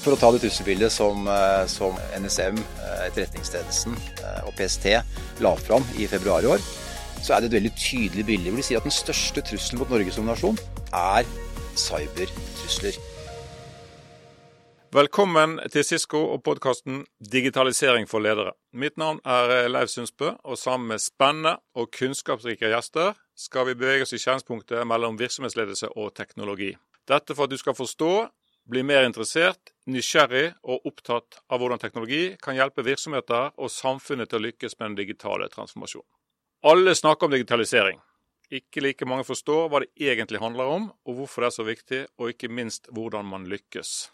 For å ta det trusselbildet som, eh, som NSM, eh, Etterretningstjenesten og PST la fram i februar i år, så er det et veldig tydelig bilde hvor de sier at den største trusselen mot Norge som nasjon er cybertrusler. Velkommen til Sisko og podkasten 'Digitalisering for ledere'. Mitt navn er Leiv Sundsbø, og sammen med spennende og kunnskapsrike gjester skal vi bevege oss i skjæringspunktet mellom virksomhetsledelse og teknologi. Dette for at du skal forstå, bli mer interessert, nysgjerrig og opptatt av hvordan teknologi kan hjelpe virksomheter og samfunnet til å lykkes med den digitale transformasjonen. Alle snakker om digitalisering. Ikke like mange forstår hva det egentlig handler om, og hvorfor det er så viktig, og ikke minst hvordan man lykkes.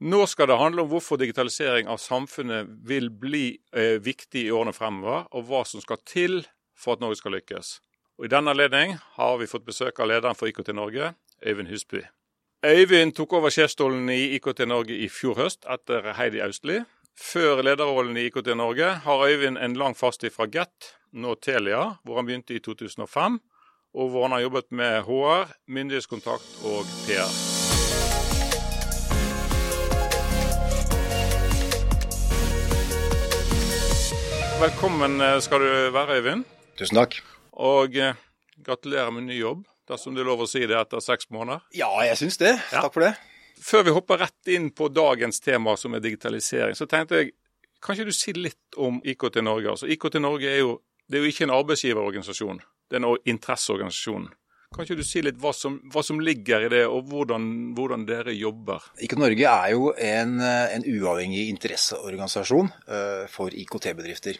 Nå skal det handle om hvorfor digitalisering av samfunnet vil bli eh, viktig i årene fremover, og hva som skal til for at Norge skal lykkes. Og I denne anledning har vi fått besøk av lederen for IKT Norge, Øyvind Husby. Øyvind tok over sjefsstolen i IKT Norge i fjor høst etter Heidi Austli. Før lederrollen i IKT Norge har Øyvind en lang fartstid fra Get, nå Telia, hvor han begynte i 2005, og hvor han har jobbet med HR, myndighetskontakt og PR. Velkommen skal du være, Øyvind. Tusen takk. Og eh, gratulerer med ny jobb, dersom det er lov å si det etter seks måneder. Ja, jeg syns det. Ja. Takk for det. Før vi hopper rett inn på dagens tema, som er digitalisering, så tenkte jeg kan ikke du si litt om IKT Norge? Altså, IKT Norge er jo, det er jo ikke en arbeidsgiverorganisasjon, det er en interesseorganisasjon. Kan ikke du si litt hva som, hva som ligger i det, og hvordan, hvordan dere jobber? IKT Norge er jo en, en uavhengig interesseorganisasjon uh, for IKT-bedrifter.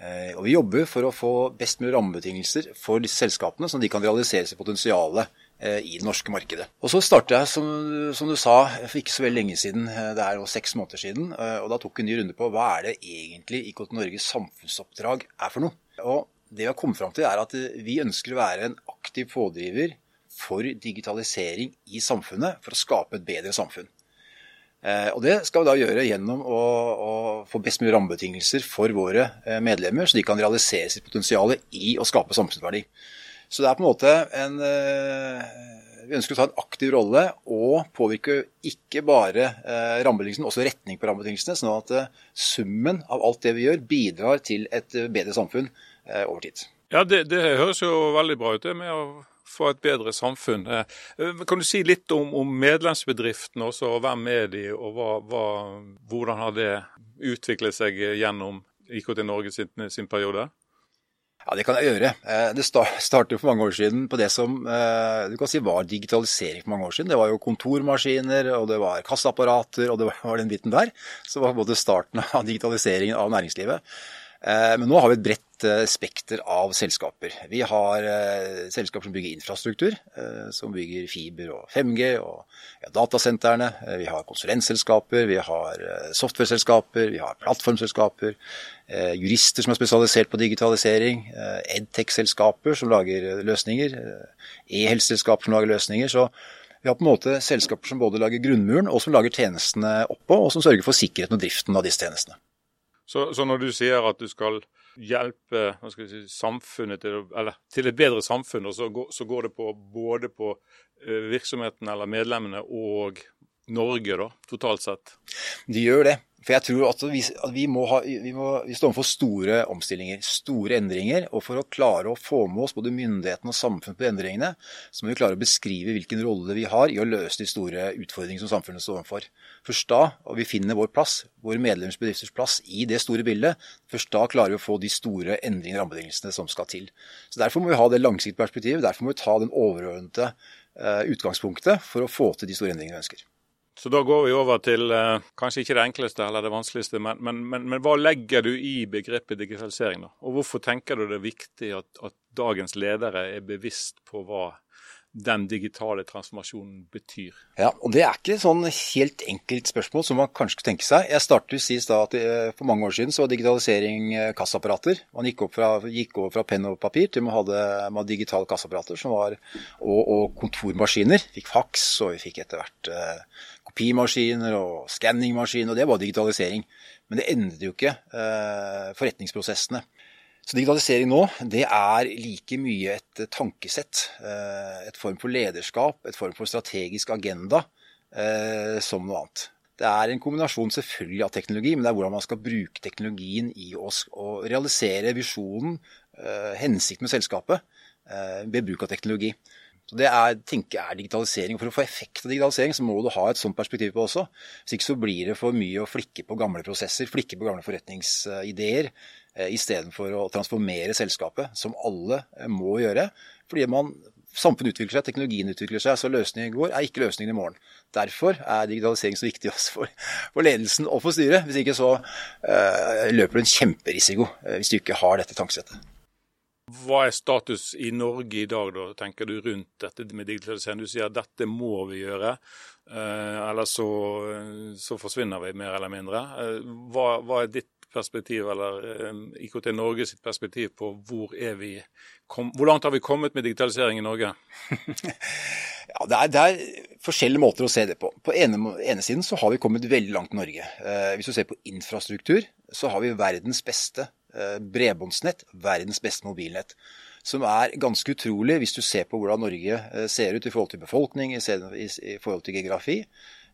Uh, og Vi jobber for å få best mulig rammebetingelser for disse selskapene, så de kan realisere sitt potensial uh, i det norske markedet. Og Så startet jeg, som, som, du sa, for ikke så veldig lenge siden. Det er jo seks måneder siden. og Da tok vi en ny runde på hva er det egentlig IKT Norges samfunnsoppdrag er for noe. Og det vi har kommet fram til, er at vi ønsker å være en aktiv pådriver for digitalisering i samfunnet, for å skape et bedre samfunn. Eh, og Det skal vi da gjøre gjennom å, å få best mulig rammebetingelser for våre eh, medlemmer, så de kan realisere sitt potensial i å skape samfunnsverdi. Så det er på en måte en eh, Vi ønsker å ta en aktiv rolle og påvirke ikke bare rammebetingelsene, også retning på rammebetingelsene, sånn at summen av alt det vi gjør, bidrar til et bedre samfunn over tid. Ja, det, det, høres jo veldig bra ut det med å få et bedre samfunn. Eh, kan du si litt om, om medlemsbedriftene også, og hvem er de, og hva, hva, hvordan har det utviklet seg gjennom IKT Norge sin, sin periode? Ja, Det kan jeg gjøre. Eh, det startet for mange år siden på det som du kan si var digitalisering for mange år siden. Det var jo kontormaskiner, og det var kasseapparater, og det var den biten der. Så var både starten av digitaliseringen av næringslivet. Eh, men nå har vi et bredt eh, spekter av selskaper. Vi har eh, selskaper som bygger infrastruktur, som bygger fiber og 5G og ja, datasentrene. Vi har konsulentselskaper, vi har software-selskaper, vi har plattformselskaper. Jurister som er spesialisert på digitalisering. Edtech-selskaper som lager løsninger. E-helseselskaper som lager løsninger. så vi har på en måte selskaper som både lager grunnmuren og som lager tjenestene oppå, og som sørger for sikkerheten og driften av disse tjenestene. Så, så, når du sier at du skal hjelpe skal si, samfunnet til, eller, til, et bedre samfunn, så går, så går det på både på eh, virksomheten eller medlemmene og Norge, da, totalt sett? De gjør det. For jeg tror at vi, at vi, må ha, vi, må, vi står overfor store omstillinger, store endringer. Og for å klare å få med oss både myndighetene og samfunnet på endringene, så må vi klare å beskrive hvilken rolle vi har i å løse de store utfordringene som samfunnet står overfor. Først da, og vi finner vår plass, våre medlemmers bedrifters plass i det store bildet, først da klarer vi å få de store endringene i rammebetingelsene som skal til. Så Derfor må vi ha det langsiktige perspektivet, derfor må vi ta den overordnede uh, utgangspunktet for å få til de store endringene vi ønsker. Så da går vi over til eh, kanskje ikke det enkleste eller det vanskeligste, men, men, men, men, hva legger du i begrepet digitalisering? da? Og hvorfor tenker du det er viktig at, at dagens ledere er bevisst på hva den digitale transformasjonen betyr? Ja, og Det er ikke sånn helt enkelt spørsmål som man kanskje skulle tenke seg. Jeg startet å si at eh, For mange år siden så var digitalisering kassaapparater. kassapparater. Man gikk, fra, gikk over fra penn og papir til man hadde, man digitale kassaapparater og, og kontormaskiner. Fikk faks, og vi fikk etter hvert eh, kopimaskiner og skanningmaskiner, og det var digitalisering. Men det endret jo ikke eh, forretningsprosessene. Så digitalisering nå, det er like mye et tankesett, eh, et form for lederskap, et form for strategisk agenda, eh, som noe annet. Det er en kombinasjon selvfølgelig av teknologi, men det er hvordan man skal bruke teknologien i oss og realisere visjonen, eh, hensikten med selskapet, eh, ved bruk av teknologi. Så Det er, tenker jeg er digitalisering. For å få effekt av digitalisering, så må du ha et sånt perspektiv på også. Hvis ikke så blir det for mye å flikke på gamle prosesser, flikke på gamle forretningsideer, istedenfor å transformere selskapet, som alle må gjøre. Fordi man samfunnet utvikler seg, teknologien utvikler seg, så løsningen i går er ikke løsningen i morgen. Derfor er digitalisering så viktig også for, for ledelsen og for styret. Hvis ikke så uh, løper du en kjemperisiko hvis du ikke har dette tankesettet. Hva er status i Norge i dag, da, tenker du rundt dette med digitalisering? Du sier at dette må vi gjøre, uh, eller så, så, forsvinner vi mer eller mindre. Hva, hva er ditt perspektiv, eller IKT Norge sitt perspektiv på hvor er vi kom, hvor langt har vi kommet med digitalisering i Norge? ja, det er, det er, forskjellige måter å se det på. På ene, ene siden så har vi kommet veldig langt i Norge. Eh, hvis du ser på infrastruktur, så har vi verdens beste eh, bredbåndsnett, verdens beste mobilnett. Som er ganske utrolig hvis du ser på hvordan Norge eh, ser ut i forhold til befolkning, i, forhold til geografi.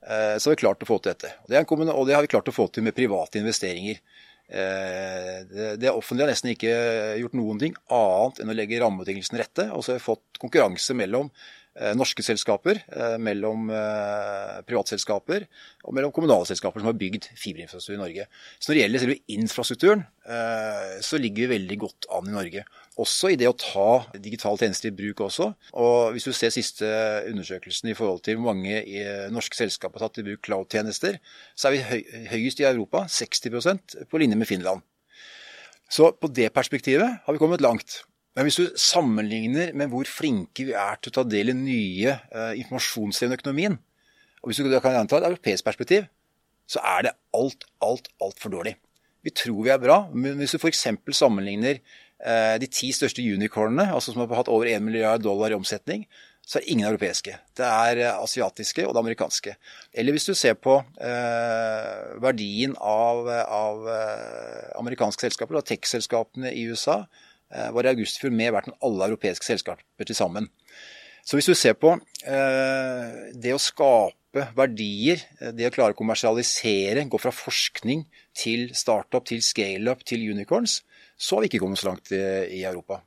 Eh, så har vi klart å få til dette. Og det, og det har vi klart å få til med private investeringer. Eh, det, det offentlige har nesten ikke gjort noen ting annet enn å legge rammebetingelsene rette. Og så har vi fått konkurranse mellom Eh, norske selskaper, eh, mellom eh, privatselskaper og mellom kommunale selskaper som har bygd fiberinfrastruktur i Norge. Så når det gjelder selve infrastrukturen, så ligger vi veldig godt an i Norge. Også i det å ta digitale tjenester i bruk også. Og hvis du ser siste undersøkelsen i forhold til hvor mange norske selskaper har tatt i bruk cloud-tjenester, så er vi høyest i Europa, 60% på linje med Finland. Så på det perspektivet har vi kommet langt. Men hvis du sammenligner med hvor flinke vi er til å ta del i nye eh, informasjonsdrevne økonomien, og hvis du kan anta et europeisk perspektiv, så er det alt, alt, altfor dårlig. Vi tror vi er bra, men hvis du f.eks. sammenligner eh, de ti største unicornene, altså som har hatt over 1 milliard dollar i omsetning, så er det ingen europeiske. Det er uh, asiatiske og det amerikanske. Eller hvis du ser på verdien av, av amerikanske selskaper, tech-selskapene i USA, Eh, var i august i fjor med hvert enn alle europeiske selskaper til sammen. Så hvis du ser på eh, det å skape verdier, eh, det å klare å kommersialisere, gå fra forskning til startup, til scaleup, til unicorns, så har vi ikke kommet så langt i, i Europa.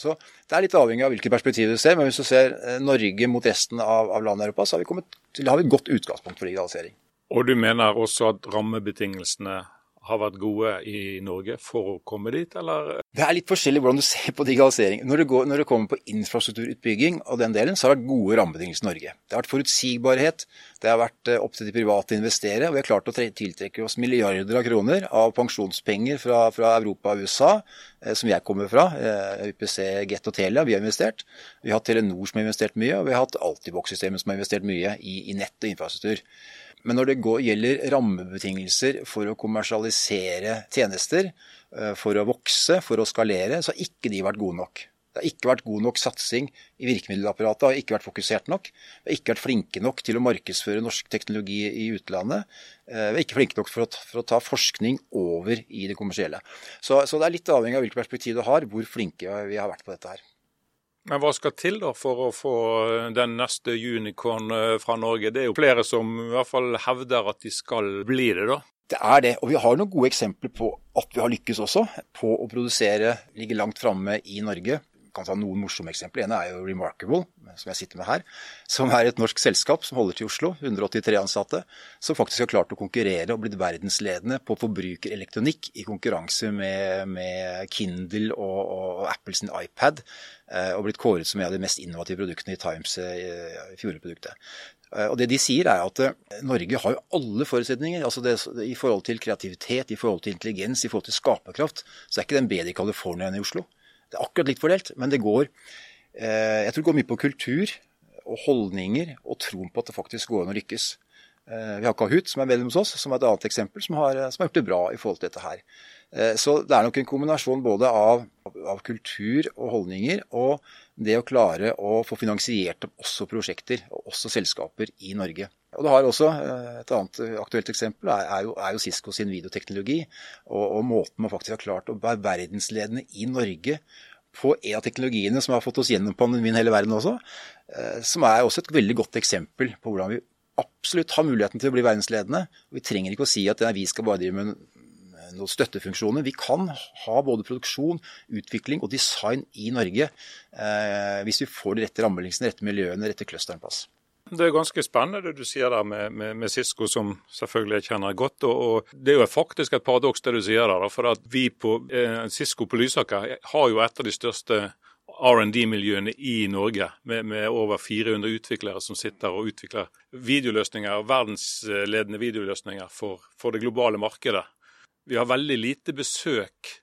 Så Det er litt avhengig av hvilket perspektiv du ser, men hvis du ser Norge mot resten av, av landet i Europa, så har vi, kommet, har vi et godt utgangspunkt for digitalisering. Og du mener også at rammebetingelsene har vært gode i Norge for å komme dit, eller? Det er litt forskjellig hvordan du ser på digitalisering. Når det, går, når det kommer på infrastrukturutbygging og den delen, så har det vært gode rammebetingelser i Norge. Det har vært forutsigbarhet, det har vært eh, opp til de private å investere, og vi har klart å tiltrekke oss milliarder av kroner av pensjonspenger fra, fra Europa og USA, eh, som jeg kommer fra. Eh, UPC, Get og Telia, vi har investert. Vi har hatt Telenor som har investert mye, og vi har hatt Altibox-systemet som har investert mye i, i nett og infrastruktur. Men når det går, gjelder rammebetingelser for å kommersialisere tjenester, eh, for å vokse, for å skalere, så har ikke de vært gode nok. Det har ikke vært god nok satsing i virkemiddelapparatet, har ikke vært fokusert nok. Vi har ikke vært flinke nok til å markedsføre norsk teknologi i utlandet. Eh, vi er ikke flinke nok for å, ta, for å ta forskning over i det kommersielle. Så, så, det er litt avhengig av hvilket perspektiv du har, hvor flinke vi har vært på dette her. Men hva skal til da for å få den neste unicorn eh, fra Norge? Det er jo flere som i hvert fall hevder at de skal bli det, da. Det er det, og vi har noen gode eksempler på at vi har lykkes også på å produsere, ligge langt framme i Norge kan ta noen morsomme eksempler. En er jo Remarkable, som jeg sitter med her. Som er et norsk selskap som holder til i Oslo. 183 ansatte. Som faktisk har klart å konkurrere og blitt verdensledende på forbrukerelektronikk i konkurranse med, med Kindle og, og, Apple sin iPad. Eh, og blitt kåret som en av de mest innovative produktene i Times eh, i fjorårproduktet. Eh, og det de sier er at Norge har jo alle forutsetninger. altså det, I forhold til kreativitet, i forhold til intelligens, i forhold til skaperkraft, så er ikke den bedre i California enn i Oslo. Det er akkurat litt fordelt, men det går eh, Jeg tror det går mye på kultur og holdninger og troen på at det faktisk går an å lykkes. Eh, vi har Kahoot, som er medlem hos oss, som er et annet eksempel, som har, som har gjort det bra i forhold til dette her. Eh, så det er nok en kombinasjon både av, av, kultur og holdninger, og det å klare å få finansiert også prosjekter, og også selskaper i Norge. Og det har også Et annet aktuelt eksempel er, jo, er jo, Cisco sin videoteknologi, og, og, måten man faktisk har klart å være verdensledende i Norge på en av teknologiene som har fått oss gjennom pandemien hele verden også, eh, som er også et veldig godt eksempel på hvordan vi absolutt har muligheten til å bli verdensledende. og Vi trenger ikke å si at vi skal bare drive med noen støttefunksjoner. Vi kan ha både produksjon, utvikling og design i Norge eh, hvis vi får de rette rammebetingelsene, rette miljøene, rette clusteren på oss. Det er ganske spennende det du sier der med, med, med Cisco, som selvfølgelig jeg kjenner godt. Og, og, Det er jo faktisk et paradoks det du sier der. For at vi på eh, Cisco på Lysaker har jo et av de største R&D-miljøene i Norge, med, med, over 400 utviklere som sitter og utvikler videoløsninger, verdensledende videoløsninger for, for det globale markedet. Vi har veldig lite besøk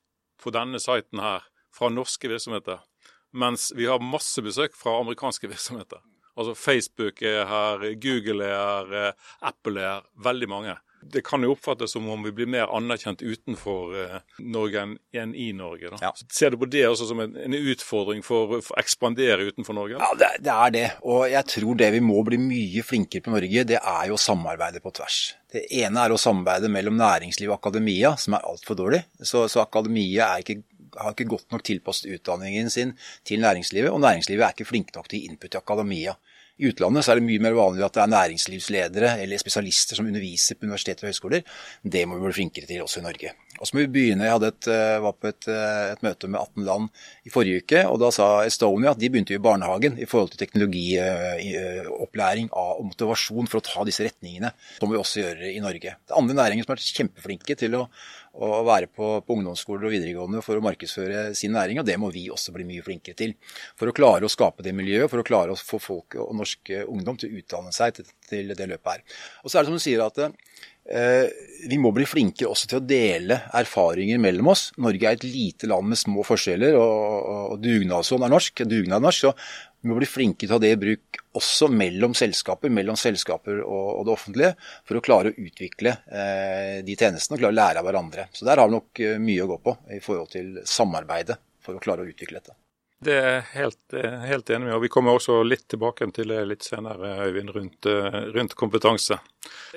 på denne siten her fra norske virksomheter, mens vi har masse besøk fra amerikanske virksomheter. Altså Facebook er her, Google er her, Apple er her. Veldig mange det kan jo oppfattes som om vi blir mer anerkjent utenfor eh, Norge enn i Norge. Ja. Ser du på det også som en, en utfordring for, for, å ekspandere utenfor Norge? Ja, det, det, er det. Og jeg tror det vi må bli mye flinkere på Norge, det er jo å samarbeide på tvers. Det ene er å samarbeide mellom næringsliv og akademia, som er altfor dårlig. Så, så akademia ikke, har ikke godt nok tilpasset utdanningen sin til næringslivet, og næringslivet er ikke flinke nok til input i akademia. I utlandet så er det mye mer vanlig at det er næringslivsledere eller spesialister som underviser på universiteter og høyskoler. Det må vi bli flinkere til også i Norge. Og så må vi begynne, Jeg et, eh, var på et, eh, et, møte med 18 land i forrige uke, og da sa Estonia at de begynte i barnehagen i forhold til teknologiopplæring og motivasjon for å ta disse retningene. Det må vi også gjøre i Norge. Det er andre næringer som er kjempeflinke til å å være på, på, ungdomsskoler og videregående for å markedsføre sin næring, og det må vi også bli mye flinkere til. For å klare å skape det miljøet, for å klare å få folk og norsk ungdom til å utdanne seg til, til det løpet her. Og så er det som du sier at eh, vi må bli flinkere også til å dele erfaringer mellom oss. Norge er et lite land med små forskjeller, og, og, og dugnadsånd er norsk. Dugnad er norsk, så vi må bli flinke til å ha det i bruk også mellom selskaper, mellom selskaper og, det offentlige, for å klare å utvikle eh, de tjenestene og klare å lære av hverandre. Så der har vi nok eh, mye å gå på i forhold til samarbeidet for å klare å utvikle dette. Det er jeg helt, eh, helt, enig med, og vi kommer også litt tilbake til det litt senere, Øyvind, rundt, rundt kompetanse.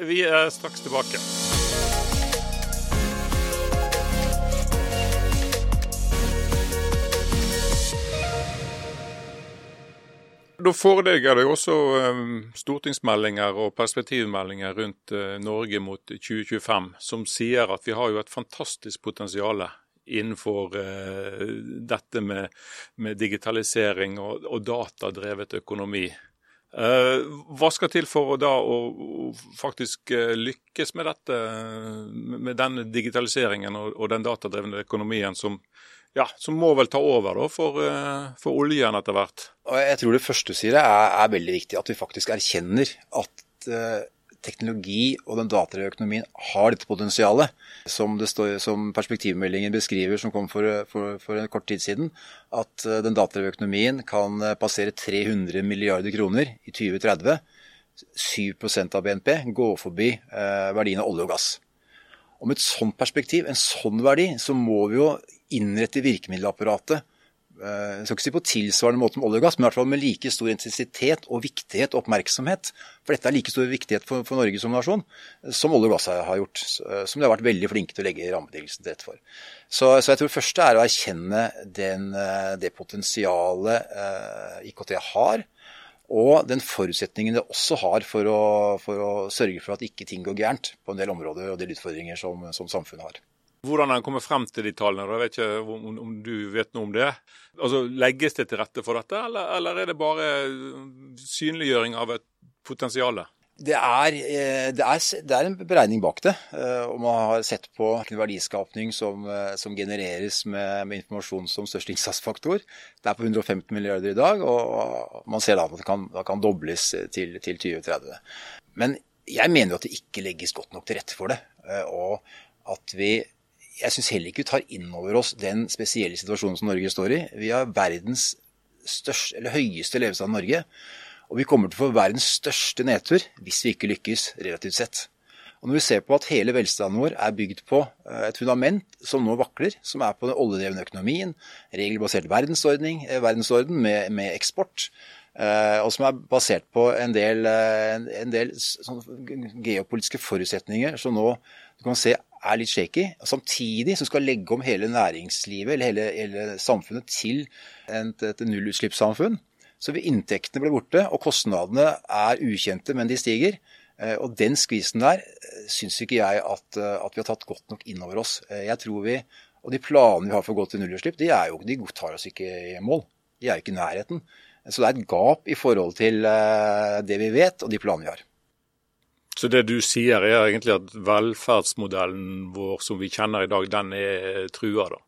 Vi er straks tilbake. Da foreligger det også ehm, stortingsmeldinger og perspektivmeldinger rundt eh, Norge mot 2025 som sier at vi har jo et fantastisk potensial innenfor uh, dette med, med, digitalisering og, og datadrevet økonomi. Uh, hva skal til for å da å, faktisk lykkes med dette, med den digitaliseringen og, og den datadrevne økonomien som ja, som må vel ta over da, for, eh, for oljen etter hvert. Jeg tror det første du sier er, er, veldig viktig, at vi faktisk erkjenner at uh, teknologi og den datadrevne har dette potensialet. Som, det står, som perspektivmeldingen beskriver, som kom for, for, for en kort tid siden, at uh, den datadrevne kan passere 300 milliarder kroner i 2030. 7% av BNP går forbi uh, verdien av olje og gass. Og med et sånt perspektiv, en sånn verdi, så må vi jo innrette virkemiddelapparatet eh, jeg skal ikke si på tilsvarende måte som olje og gass, men i hvert fall med like stor intensitet og viktighet og oppmerksomhet. For dette er like stor viktighet for, for Norge som nasjon som olje og gass har gjort. Eh, som de har vært veldig flinke til å legge rammebetingelsene til rette for. Så, så, jeg tror det første er å erkjenne den, eh, det potensialet IKT har. Og den forutsetningen det også har for å, for å sørge for at ikke ting går gærent på en del områder og del utfordringer som, som samfunnet har. Hvordan en kommer frem til de tallene, jeg vet ikke om, om, du vet noe om det. Altså, Legges det til rette for dette, eller, eller er det bare synliggjøring av et potensial? Det er, eh, det, er, det er, en beregning bak det. Eh, og man har sett på verdiskapning som, eh, som genereres med, med, informasjon som største innsatsfaktor. Det er på 115 milliarder i dag, og man ser da at det kan, det kan dobles til, til 2030. Men jeg mener jo at det ikke legges godt nok til rette for det. Og at vi jeg syns heller ikke vi tar inn over oss den spesielle situasjonen som Norge står i. Vi har verdens største, eller høyeste levestand i Norge. Og vi kommer til å få verdens største nedtur hvis vi ikke lykkes, relativt sett. Og Når vi ser på at hele velstanden vår er bygd på eh, et fundament som nå vakler, som er på den oljedrevne økonomien, regelbasert verdensorden, eh, verdensorden med, med, eksport, eh, og som er basert på en del, en del sånn geopolitiske forutsetninger som nå du kan se er litt shaky. Samtidig som skal legge om hele næringslivet eller hele, hele samfunnet til et, et nullutslippssamfunn. Så vil inntektene bli borte, og kostnadene er ukjente, men de stiger. Og den skvisen der syns ikke jeg at, at, vi har tatt godt nok inn over oss. Jeg tror vi, Og de planene vi har for å gå til nullutslipp, de, er jo, de tar oss ikke i mål. De er jo ikke i nærheten. Så det er et gap i forhold til det vi vet og de planene vi har. Så det du sier er egentlig at velferdsmodellen vår som vi kjenner i dag, den er trua, da?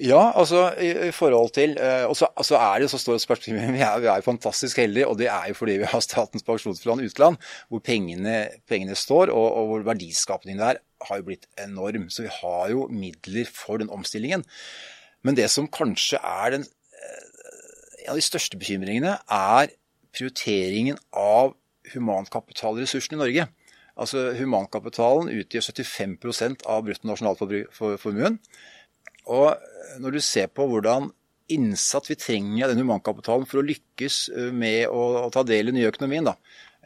Ja, altså i, forhold til uh, Og så, altså er det så stort spørsmål vi er, vi er fantastisk heldige, og det er jo fordi vi har Statens pensjonsfond utland, hvor pengene, pengene står, og, og hvor verdiskapningen der har jo blitt enorm. Så vi har jo midler for den omstillingen. Men det som kanskje er den, uh, en av de største bekymringene, er prioriteringen av humankapitalressursene i Norge. Altså Humankapitalen utgjør 75% av bruttonasjonalformuen. Og når du ser på hvordan innsats vi trenger av den humankapitalen for å lykkes eh, med å, ta del i den nye økonomien, da,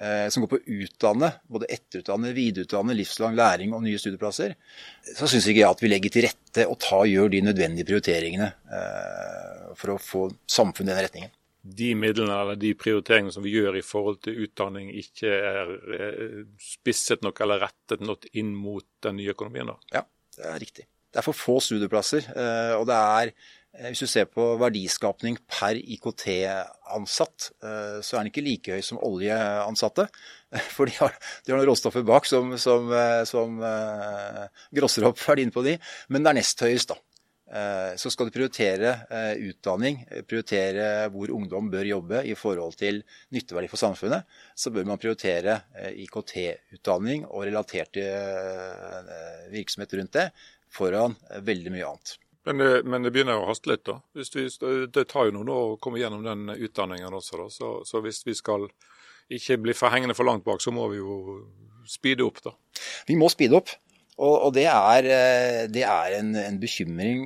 eh, som går på å utdanne, både etterutdanne, videreutdanne, livslang læring og nye studieplasser, så syns ikke jeg at vi legger til rette og tar, gjør de nødvendige prioriteringene eh, for å få samfunnet i den retningen. De midlene eller de prioriteringene som vi gjør i forhold til utdanning, ikke er spisset nok eller rettet nok inn mot den nye økonomien? da? Ja, det er riktig. Det er for få studieplasser. Eh, og det er, eh, hvis du ser på verdiskapning per IKT-ansatt, eh, så er den ikke like høy som oljeansatte. For de har, de har noen råstoffer bak som, som, som grosser opp verdien på de. Men det er nest høyest, da. Så skal du prioritere utdanning, prioritere hvor ungdom bør jobbe i forhold til nytteverdi for samfunnet, så bør man prioritere IKT-utdanning og relaterte virksomheter rundt det foran veldig mye annet. Men det, men det, begynner å haste litt, da. Vi, det tar jo noen år å komme gjennom den utdanningen også. da. Så, så, hvis vi skal ikke bli forhengende for langt bak, så må vi jo speede opp, da. Vi må speede opp. Og, det, er, eh, det er en, en bekymring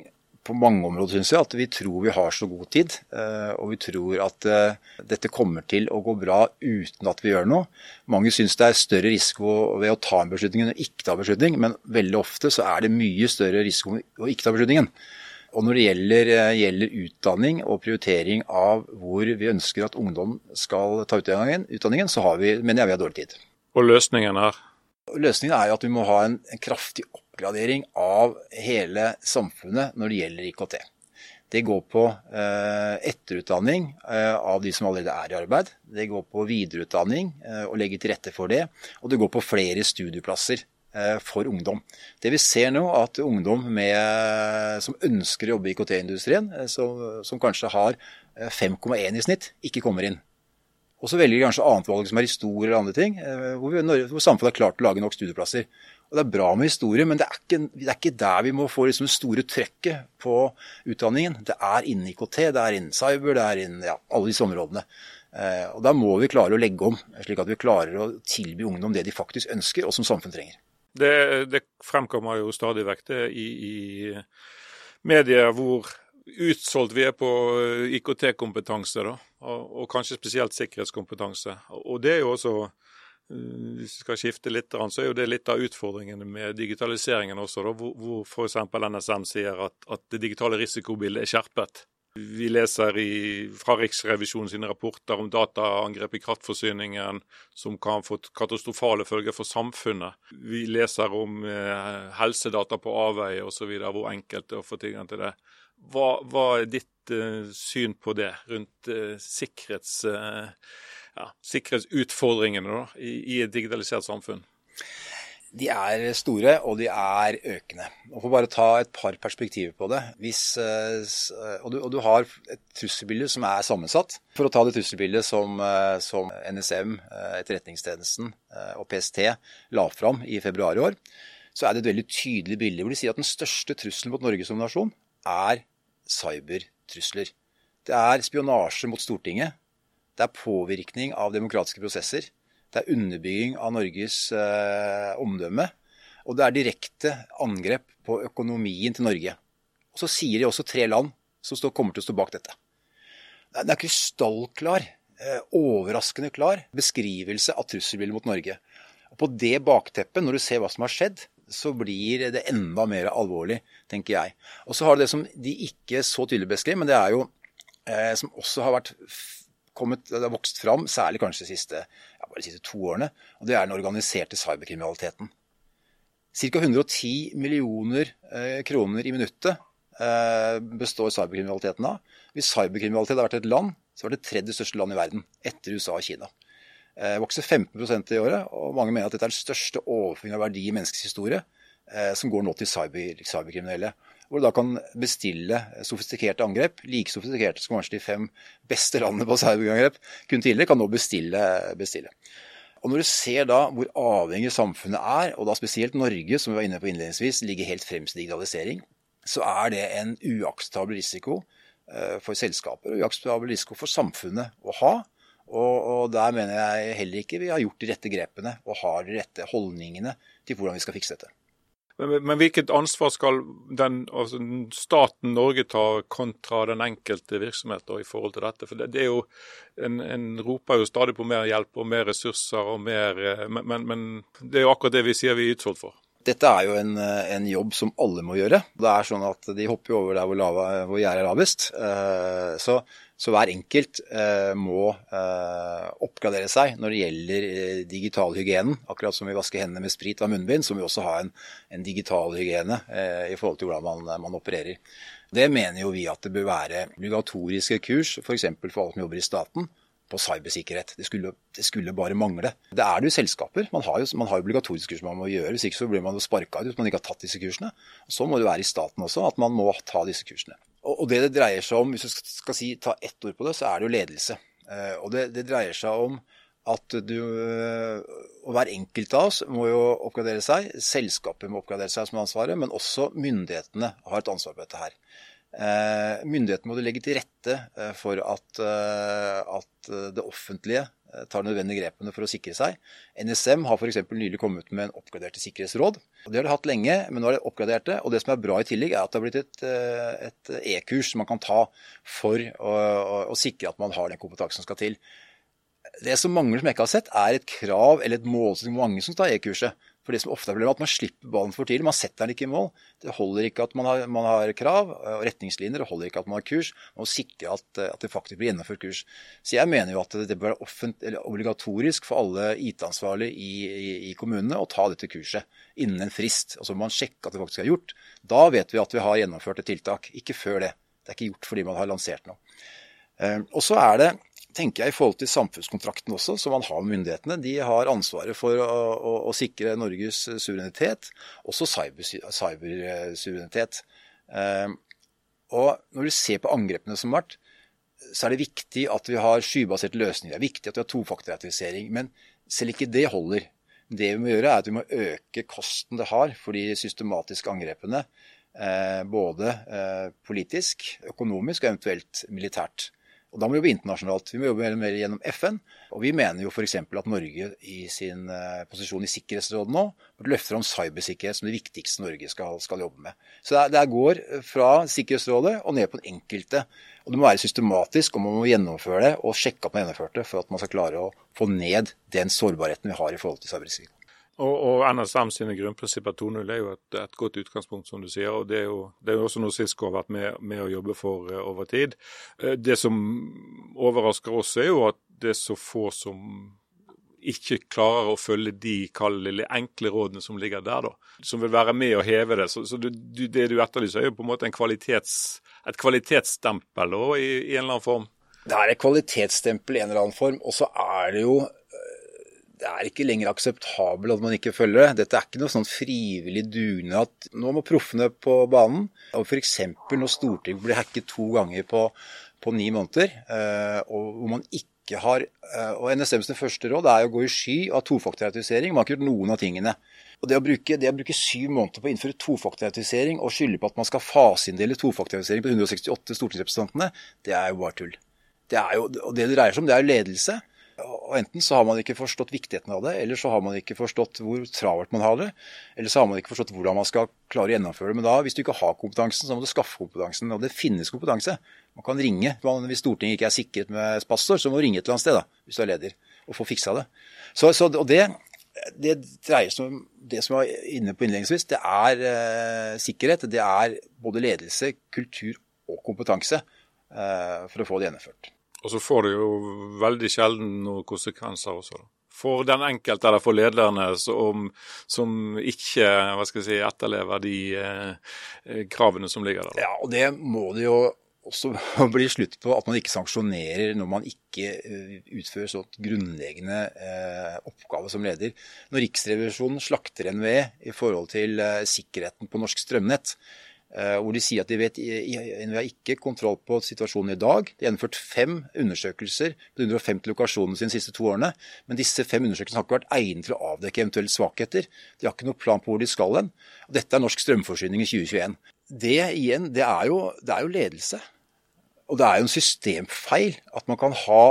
på mange områder, syns jeg, at vi tror vi har så god tid. Eh, og vi tror at eh, dette kommer til å gå bra uten at vi gjør noe. Mange syns det er større risiko ved å ta en beslutning enn å ikke ta en beslutning, men veldig ofte så er det mye større risiko ved å ikke ta beslutningen. Og når det gjelder, eh, gjelder, utdanning og prioritering av hvor vi ønsker at ungdom skal ta utdanningen, utdanningen så vi, mener jeg vi har dårlig tid. Og løsningen er? Løsningen er jo at vi må ha en, en kraftig oppgave oppgradering av hele samfunnet når det gjelder IKT. Det går på eh, etterutdanning eh, av de som allerede er i arbeid. Det går på videreutdanning eh, og legge til rette for det. Og det går på flere studieplasser for ungdom. Det vi ser nå, at ungdom med, som ønsker å jobbe i IKT-industrien, som, som, kanskje har 5,1 i snitt, ikke kommer inn. Og så velger de kanskje annet valg som er historie eller andre ting, hvor, vi, hvor samfunnet har klart å lage nok studieplasser. Og Det er bra med historie, men det er ikke, det er ikke der vi må få liksom det store trekket på utdanningen. Det er innen IKT, det er innen cyber, det er innen ja, alle disse områdene. Eh, og Da må vi klare å legge om, slik at vi klarer å tilby ungdom det de faktisk ønsker, og som samfunn trenger. Det, det fremkommer jo stadig vekk det i, i medier hvor utsolgt vi er på IKT-kompetanse, da, og, og, kanskje spesielt sikkerhetskompetanse. Og Det er jo også Eh, hvis vi skal skifte litt, så er jo det litt av utfordringene med digitaliseringen også, da, hvor, f.eks. NSM sier at, at, det digitale risikobildet er skjerpet. Vi leser i, fra Riksrevisjonen sine rapporter om dataangrep i kraftforsyningen som kan få katastrofale følger for samfunnet. Vi leser om eh, helsedata på avveie osv., hvor enkelt det er å få tilgang til det. Hva, hva er ditt eh, syn på det rundt eh, sikkerhets... Ja, sikkerhetsutfordringene da, i, i, et digitalisert samfunn? De er store, og de er økende. Og For bare ta et par perspektiver på det. Hvis, eh, og, du, og, du, har et trusselbilde som er sammensatt. For å ta det trusselbildet som, eh, som NSM, eh, Etterretningstjenesten og PST la fram i februar i år, så er det et veldig tydelig bilde hvor de sier at den største trusselen mot Norge som nasjon er cybertrusler. Det er spionasje mot Stortinget, det er påvirkning av demokratiske prosesser. Det er underbygging av Norges eh, omdømme. Og det er direkte angrep på økonomien til Norge. Og Så sier de også tre land som står, kommer til å stå bak dette. Det er krystallklar, eh, overraskende klar beskrivelse av trusselbildet mot Norge. Og På det bakteppet, når du ser hva som har skjedd, så blir det enda mer alvorlig, tenker jeg. Og så har du det som de ikke så tydelig beskrev, men det er jo eh, som også har vært kommet, det har vokst fram, særlig kanskje de siste ja, de siste to årene. Og det er den organiserte cyberkriminaliteten. Ca. 110 millioner eh, kroner i minuttet eh, består cyberkriminaliteten av. Hvis cyberkriminalitet hadde vært et land, så var det tredje største land i verden, etter USA og Kina. Eh, vokser 15% i året, og mange mener at dette er den største overføringen av verdi i menneskets historie, eh, som går nå til cyber, cyberkriminelle. Hvor du da kan bestille sofistikerte angrep, like sofistikerte som kanskje de fem beste landene på cyberangrep kun tidligere, kan nå bestille. bestille. Og Når du ser da hvor avhengig samfunnet er, og da spesielt Norge, som vi var inne på innledningsvis, ligger helt fremst i digitalisering, så er det en uakseptabel risiko eh, for selskaper og uakseptabel risiko for samfunnet å ha. Og, og, der mener jeg heller ikke vi har gjort de rette grepene og har de rette holdningene til hvordan vi skal fikse dette. Men, men hvilket ansvar skal den, altså staten Norge ta kontra den enkelte virksomhet i forhold til dette? For det, det er jo, En, en roper jo stadig på mer hjelp og mer ressurser, og mer, men, men, men, det er jo akkurat det vi sier vi er utsolgt for. Dette er jo en, en, jobb som alle må gjøre. Det er sånn at De hopper over der hvor, lava, hvor gjerdet er lavest. Eh, så så hver enkelt eh, må eh, oppgradere seg når det gjelder eh, digitalhygienen. Akkurat som vi vasker hendene med sprit og munnbind, så må vi også ha en, en digitalhygiene eh, i forhold til hvordan man, man, opererer. Det mener jo vi at det bør være obligatoriske kurs, f.eks. For, for alle som jobber i staten, på cybersikkerhet. Det skulle, det skulle, bare mangle. Det er det jo selskaper. Man har jo, man har obligatoriske kurs man må gjøre. Hvis ikke så blir man jo sparka ut hvis man ikke har tatt disse kursene. Så må det være i staten også at man må ta disse kursene. Og det det dreier seg om, hvis du skal si, ta ett ord på det, så er det jo ledelse. Eh, og det, det dreier seg om at du Og hver enkelt av oss må jo oppgradere seg. Selskapet må oppgradere seg som ansvaret, men også myndighetene har et ansvar på dette her. Eh, myndighetene må legge til rette eh, for at, at det offentlige Eh, tar nødvendige grepene for å sikre seg. NSM har f.eks. nylig kommet med en oppgraderte sikkerhetsråd. Det har de hatt lenge, men nå er det oppgradert det. Og det som er bra i tillegg, er at det har blitt et, e-kurs e-kurs man kan ta for å, å, å, sikre at man har den kompetansen som skal til. Det som mangler som jeg ikke har sett, er et krav eller et mål som mange som tar e-kurset. For det som ofte er problemet, er at man slipper ballen for tidlig. Man setter den ikke i mål. Det holder ikke at man har, man har krav og retningslinjer, det holder ikke at man har kurs. Man må sikre at, at, det faktisk blir gjennomført kurs. Så jeg mener jo at det bør være obligatorisk for alle IT-ansvarlige i, i, i, kommunene å ta dette kurset innen en frist. Og så må man sjekke at det faktisk er gjort. Da vet vi at vi har gjennomført et tiltak. Ikke før det. Det er ikke gjort fordi man har lansert noe. Eh, og så er det tenker jeg i forhold til samfunnskontrakten også, som man har med myndighetene. De har ansvaret for å, å, å sikre Norges suverenitet, også cybersuverenitet. Cyber og når du ser på angrepene som har vært, så er det viktig at vi har skybaserte løsninger. Det er viktig at vi har tofaktorautorisering. Men selv ikke det holder. Det vi må gjøre, er at vi må øke kosten det har for de systematiske angrepene. Eh, både eh, politisk, økonomisk og eventuelt militært. Og Da må vi jobbe internasjonalt. Vi må jobbe mer gjennom FN. Og vi mener jo f.eks. at Norge i sin uh, posisjon i Sikkerhetsrådet nå løfter løfte fram cybersikkerhet som det viktigste Norge skal, skal jobbe med. Så det, går fra Sikkerhetsrådet og ned på den enkelte. Og det må være systematisk, og man må gjennomføre det og sjekke at man har gjennomført det for at man skal klare å få ned den sårbarheten vi har i forhold til cybersikkerhet. Og, og NSM sine grunnprinsipper 2.0 er jo et, et, godt utgangspunkt, som du sier. og Det er jo, det er jo også noe Sisko har vært med, med å jobbe for uh, over tid. Uh, det som overrasker oss, er jo at det er så få som ikke klarer å følge de kalde, enkle rådene som ligger der, da. Som vil være med å heve det. Så, så du, du, det du etterlyser, er jo på en måte en kvalitets, et kvalitetsstempel da, i, i en eller annen form. Det er et kvalitetsstempel i en eller annen form. Og så er det jo det er ikke lenger akseptabelt at man ikke følger det. Dette er ikke noe sånn frivillig dugnad. Nå må proffene på banen. Og F.eks. når Stortinget blir hacket to ganger på, på ni måneder, eh, og hvor man ikke har eh, Og NSMs første råd er å gå i sky av tofaktorautorisering. Man har ikke gjort noen av tingene. Og det å, bruke, det å bruke syv måneder på å innføre tofaktorautorisering og skylde på at man skal faseinndele tofaktorautorisering på 168 stortingsrepresentantene, det er jo bare tull. Det er jo, og det det dreier seg om, det er jo ledelse. Og Enten så har man ikke forstått viktigheten av det, eller så har man ikke forstått hvor travelt man har det. Eller så har man ikke forstått hvordan man skal klare å gjennomføre det. Men da, hvis du ikke har kompetansen, så må du skaffe kompetansen. Og det finnes kompetanse. Man kan ringe. Hvis Stortinget ikke er sikret med passord, så må du ringe et eller annet sted da, hvis du er leder, og få fiksa det. Så, så, og det, det dreier seg om det som jeg var inne på innledningsvis. Det er eh, sikkerhet. Det er både ledelse, kultur og kompetanse eh, for å få det gjennomført. Og så får det jo veldig sjelden noen konsekvenser også, da. for den enkelte eller for lederne som, som ikke hva skal jeg si, etterlever de eh, kravene som ligger der? Ja, og Det må det jo også bli slutt på at man ikke sanksjonerer når man ikke eh, utfører sånn grunnleggende eh, oppgave som leder. Når Riksrevisjonen slakter NVE i forhold til eh, sikkerheten på norsk strømnett, hvor de sier at de vet NVE har ikke kontroll på situasjonen i dag. De har gjennomført fem undersøkelser på 150 lokasjoner de siste to årene. Men disse fem undersøkelsene har ikke vært egnet til å avdekke eventuelle svakheter. De har ikke noe plan på hvor de skal hen. Dette er norsk strømforsyning i 2021. Det igjen, det er, jo, det er jo ledelse. Og det er jo en systemfeil at man kan ha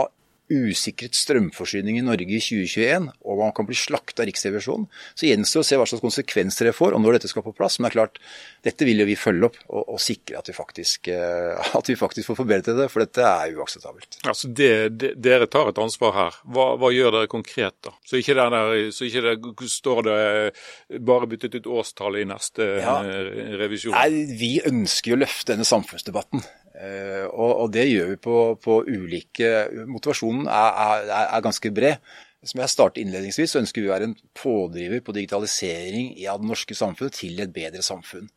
usikret strømforsyning i Norge i 2021, og man kan bli slakta av Riksrevisjonen. Så gjenstår å se hva slags konsekvenser det får, og når dette skal på plass. Men det er klart, dette vil jo vi følge opp og, og sikre at vi, faktisk, eh, at vi faktisk får forbedret det, for dette er uakseptabelt. Altså det, det, Dere tar et ansvar her. Hva, hva gjør dere konkret, da? Så ikke, der, så ikke det står det bare byttet ut årstallet i neste ja. revisjon? Nei, Vi ønsker jo å løfte denne samfunnsdebatten. Eh, og, og, det gjør vi på, på ulike Motivasjonen er, er, er, ganske bred. Som jeg startet innledningsvis, så ønsker vi å være en pådriver på digitalisering av det norske samfunnet til et bedre samfunn.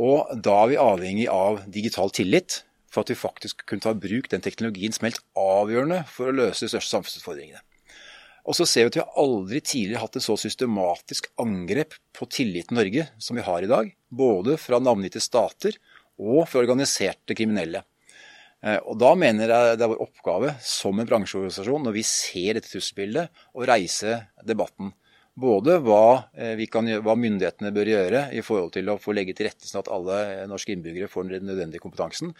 Og da er vi avhengig av digital tillit for at vi faktisk kunne ta i bruk den teknologien som er helt avgjørende for å løse de største samfunnsutfordringene. Og så ser vi at vi har aldri tidligere hatt et så systematisk angrep på tilliten Norge som vi har i dag. Både fra navngitte stater og for organiserte kriminelle. Eh, og Da mener jeg det er vår oppgave som en bransjeorganisasjon, når vi ser dette trusselbildet, å reise debatten. Både hva, eh, kan, hva, myndighetene bør gjøre i forhold til å få legge til rette sånn at alle norske innbyggere får den nødvendige kompetansen.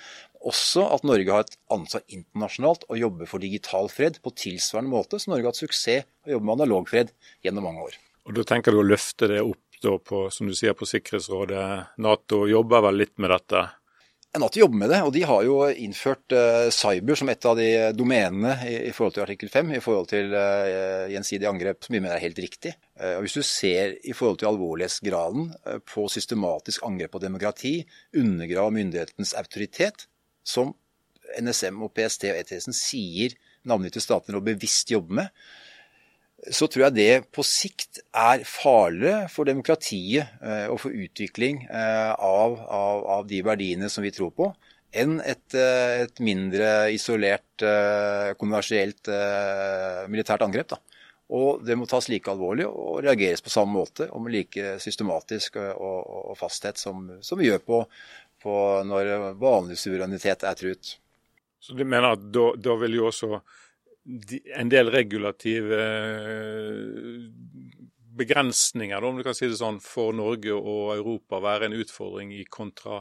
Også at Norge har et ansvar internasjonalt å jobbe for digital fred på tilsvarende måte som Norge har hatt suksess å jobbe med analog fred gjennom mange år. Og Da tenker du å løfte det opp på, som du sier, på Sikkerhetsrådet. Nato jobber vel litt med dette? Nato jobber med det, og de har jo innført uh, cyber som et av de domenene i, forhold til artikkel 5, i forhold til uh, gjensidig angrep, som vi mener er helt riktig. Uh, og Hvis du ser i forhold til alvorlighetsgraden på systematisk angrep på demokrati, undergrave myndighetens autoritet, som NSM og PST og ETS-en sier navngitte stater nå bevisst jobber med, så tror jeg det på sikt er farligere for demokratiet eh, og for utvikling eh, av, av, av, de verdiene som vi tror på, enn et, eh, et mindre isolert, konversielt militært angrep. Da. Og det må tas like alvorlig og reageres på samme måte og med like systematisk og, og, og fasthet som, som, vi gjør på, på når vanlig suverenitet er truet. Så du mener at da, da vil jo også en del regulative eh, begrensninger, om du kan si det sånn, for Norge og Europa være en utfordring i kontra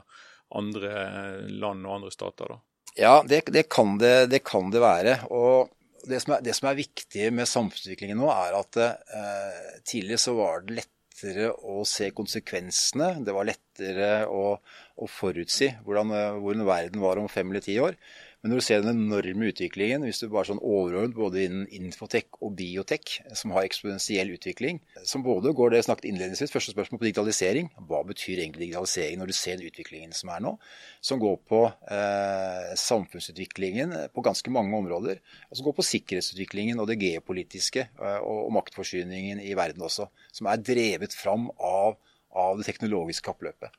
andre land og andre stater? da? Ja, det, det, kan, det, det kan, det, være. Og det som, er, det som er viktig med samfunnsutviklingen nå, er at eh, tidligere så var det lettere å se konsekvensene. Det var lettere å, å forutsi hvordan, hvordan verden var om fem eller ti år. Men når du ser den enorme utviklingen, hvis du bare sånn overordnet både innen infotek og biotek, som har eksponentiell utvikling, som både går det snakket innledningsvis, første spørsmål på digitalisering. Hva betyr egentlig digitalisering når du ser den utviklingen som er nå? Som går på eh, samfunnsutviklingen på ganske mange områder. Og som går på sikkerhetsutviklingen og det geopolitiske eh, og, og, maktforsyningen i verden også. Som er drevet fram av, av det teknologiske kappløpet.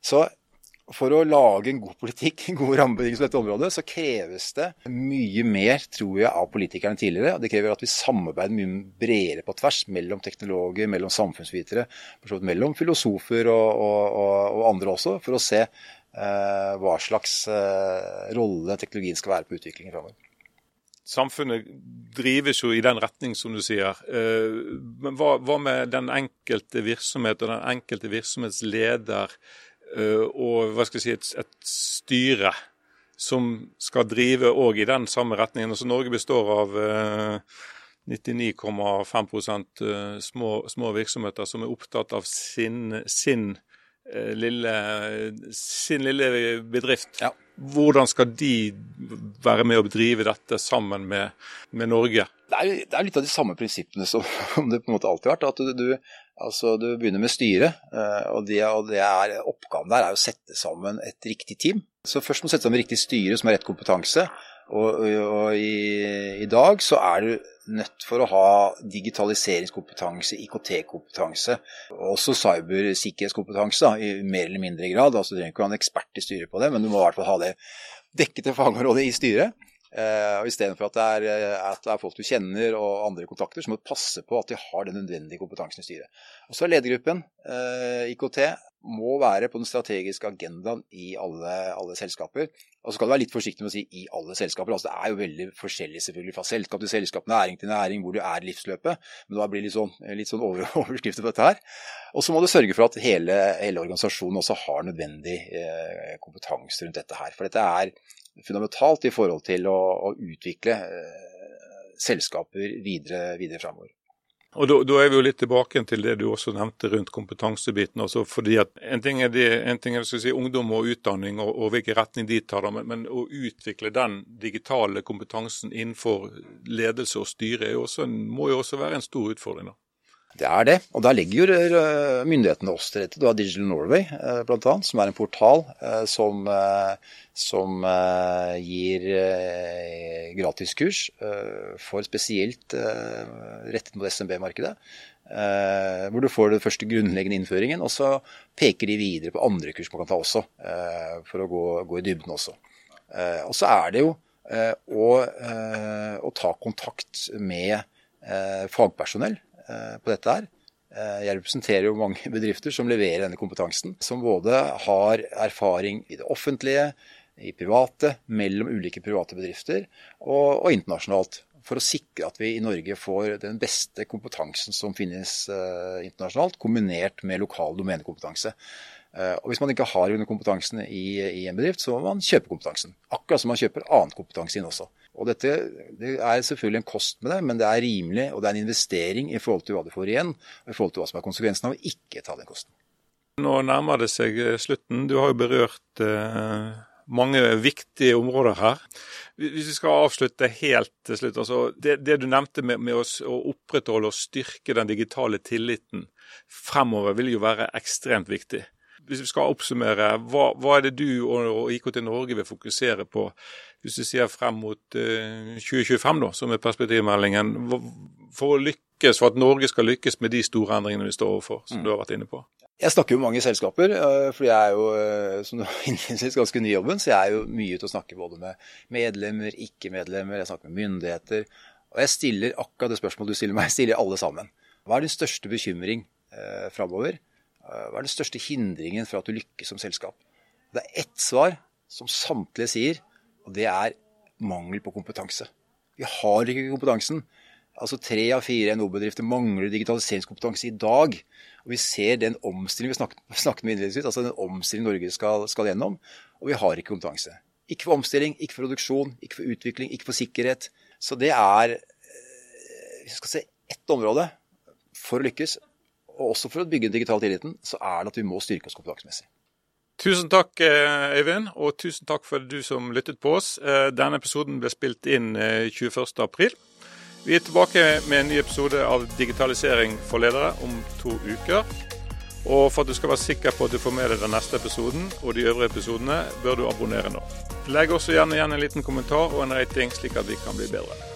Så for å lage en god politikk, gode rammebetingelser på dette området, så kreves det mye mer, tror jeg, av politikerne tidligere. Det krever at vi samarbeider mye bredere på tvers mellom teknologer, mellom samfunnsvitere, mellom filosofer og, og, og, andre også, for å se eh, hva slags eh, rolle teknologien skal være på utviklingen framover. Samfunnet drives jo i den retning, som du sier. Eh, men hva, hva med den enkelte virksomhet og den enkelte virksomhetsleder? Eh, og hva skal jeg si, et, et styre som skal drive òg i den samme retningen. Altså Norge består av 99,5 eh, små, små virksomheter som er opptatt av sin, sin, eh, lille, sin lille, bedrift. Ja. Hvordan skal de være med å drive dette sammen med, med Norge? Det er, det er, litt av de samme prinsippene som, som det på en måte alltid har vært. at du, du Altså, Du begynner med styret, eh, og, det, og det er, oppgaven der er å sette sammen et riktig team. Så Først må du sette sammen riktig styre som har rett kompetanse. Og, og i, i, dag så er du nødt for å ha digitaliseringskompetanse, IKT-kompetanse, også cybersikkerhetskompetanse i mer eller mindre grad. Altså, du trenger ikke å ha en ekspert i styret på det, men du må i hvert fall ha det dekket til fagområdet i styret. Uh, og Istedenfor at, det eh, at det er folk du kjenner og andre kontakter, så må du passe på at de har den nødvendige kompetansen i styret. Og så er ledergruppen, eh, IKT, må være på den strategiske agendaen i alle, alle, selskaper. Og så skal du være litt forsiktig med å si 'i alle selskaper'. Altså, det er jo veldig forskjellig selvfølgelig fra selskap til selskap, næring til næring, hvor du er i livsløpet. Men da blir det litt sånn, litt sånn over, overskrifter på dette her. Og så må du sørge for at hele, hele organisasjonen også har nødvendig eh, kompetanse rundt dette her. For dette er fundamentalt i forhold til å, å utvikle eh, selskaper videre, videre framover. Og da, da, er vi jo litt tilbake til det du også nevnte rundt kompetansebiten. altså fordi at En ting er, det, en ting er si, ungdom og utdanning og, og hvilken retning de tar, men, men, å utvikle den digitale kompetansen innenfor ledelse og styre også, må jo også være en stor utfordring. da. Det er det, og der legger jo eh, myndighetene oss til rette. Du har Digital Norway eh, bl.a., som er en portal eh, som, som gir gratiskurs for spesielt rettet mot SMB-markedet. Hvor du får den første grunnleggende innføringen, og så peker de videre på andre kurs man kan ta også, for å gå, gå i dybden også. Og så er det jo å, å ta kontakt med fagpersonell Eh, på dette her. Eh, jeg representerer jo mange bedrifter som leverer denne kompetansen. Som både har erfaring i det offentlige, i private, mellom ulike private bedrifter og, og internasjonalt. For å sikre at vi i Norge får den beste kompetansen som finnes eh, internasjonalt, kombinert med lokal domenekompetanse. Eh, og Hvis man ikke har denne kompetansen i, i, en bedrift, så må man kjøpe kompetansen. Akkurat som man kjøper annen kompetanse inn også. Og dette, Det er selvfølgelig en kost med det, men det er rimelig og det er en investering i forhold til hva du får igjen, og i forhold til hva som er konsekvensen av å ikke ta den kosten. Nå nærmer det seg eh, slutten. Du har jo berørt eh, mange viktige områder her. Hvis vi skal avslutte helt til slutt. altså Det, det du nevnte med, med oss, å opprettholde og styrke den digitale tilliten fremover, vil jo være ekstremt viktig. Hvis vi skal oppsummere, hva, hva er det du og, IKT Norge vil fokusere på hvis du ser frem mot 2025, eh, da, som er perspektivmeldingen, for å lykkes, for at Norge skal lykkes med de store endringene vi står overfor, som mm. du har vært inne på? Jeg snakker jo med mange selskaper, fordi jeg er jo eh, som du innledningsvis ganske ny i jobben. Så jeg er jo mye ute og snakker både med medlemmer, ikke-medlemmer, jeg snakker med myndigheter. Og jeg stiller akkurat det spørsmålet du stiller meg, jeg stiller alle sammen. Hva er din største bekymring eh, framover? Hva er den største hindringen for at du lykkes som selskap? Det er ett svar som samtlige sier, og det er mangel på kompetanse. Vi har ikke kompetansen. Altså Tre av fire NHO-bedrifter mangler digitaliseringskompetanse i dag. Og Vi ser den omstillingen vi snakket, snakket med innledningsvis, altså den omstillingen Norge skal, skal, gjennom. Og vi har ikke kompetanse. Ikke for omstilling, ikke for produksjon, ikke for utvikling, ikke for sikkerhet. Så det er eh, Hvis vi skal se ett område for å lykkes, og også for å bygge den digitale tilliten, så er det at vi må styrke oss kompetansemessig. Tusen takk, eh, Øyvind, og tusen takk for du som lyttet på oss. Eh, denne episoden ble spilt inn 21.4. Eh, Vi er tilbake med en ny episode av Digitalisering for ledere om to uker. Og for at du skal være sikker på at du får med deg den neste episoden og de øvrige episodene, bør du abonnere nå. Legg også gjerne igjen en liten kommentar og en rating, slik at vi kan bli bedre.